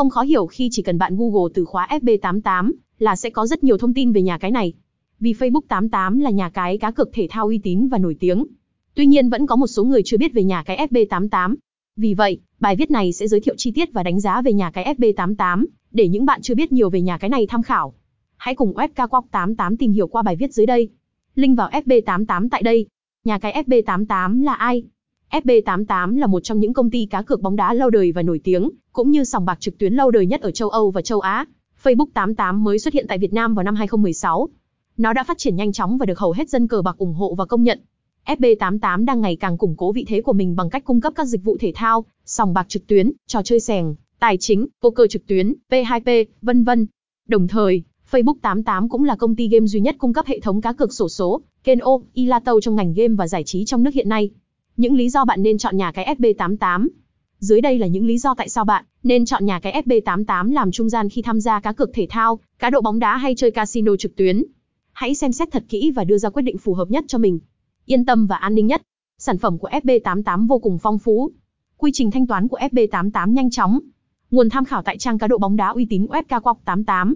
Không khó hiểu khi chỉ cần bạn Google từ khóa FB88 là sẽ có rất nhiều thông tin về nhà cái này. Vì Facebook 88 là nhà cái cá cược thể thao uy tín và nổi tiếng. Tuy nhiên vẫn có một số người chưa biết về nhà cái FB88. Vì vậy, bài viết này sẽ giới thiệu chi tiết và đánh giá về nhà cái FB88 để những bạn chưa biết nhiều về nhà cái này tham khảo. Hãy cùng FKQuoc88 tìm hiểu qua bài viết dưới đây. Link vào FB88 tại đây. Nhà cái FB88 là ai? FB88 là một trong những công ty cá cược bóng đá lâu đời và nổi tiếng, cũng như sòng bạc trực tuyến lâu đời nhất ở châu Âu và châu Á. Facebook 88 mới xuất hiện tại Việt Nam vào năm 2016. Nó đã phát triển nhanh chóng và được hầu hết dân cờ bạc ủng hộ và công nhận. FB88 đang ngày càng củng cố vị thế của mình bằng cách cung cấp các dịch vụ thể thao, sòng bạc trực tuyến, trò chơi sèng, tài chính, poker trực tuyến, P2P, vân vân. Đồng thời, Facebook 88 cũng là công ty game duy nhất cung cấp hệ thống cá cược sổ số, Keno, Ilato trong ngành game và giải trí trong nước hiện nay. Những lý do bạn nên chọn nhà cái FB88 Dưới đây là những lý do tại sao bạn nên chọn nhà cái FB88 làm trung gian khi tham gia cá cược thể thao, cá độ bóng đá hay chơi casino trực tuyến. Hãy xem xét thật kỹ và đưa ra quyết định phù hợp nhất cho mình. Yên tâm và an ninh nhất. Sản phẩm của FB88 vô cùng phong phú. Quy trình thanh toán của FB88 nhanh chóng. Nguồn tham khảo tại trang cá độ bóng đá uy tín FKQuoc88.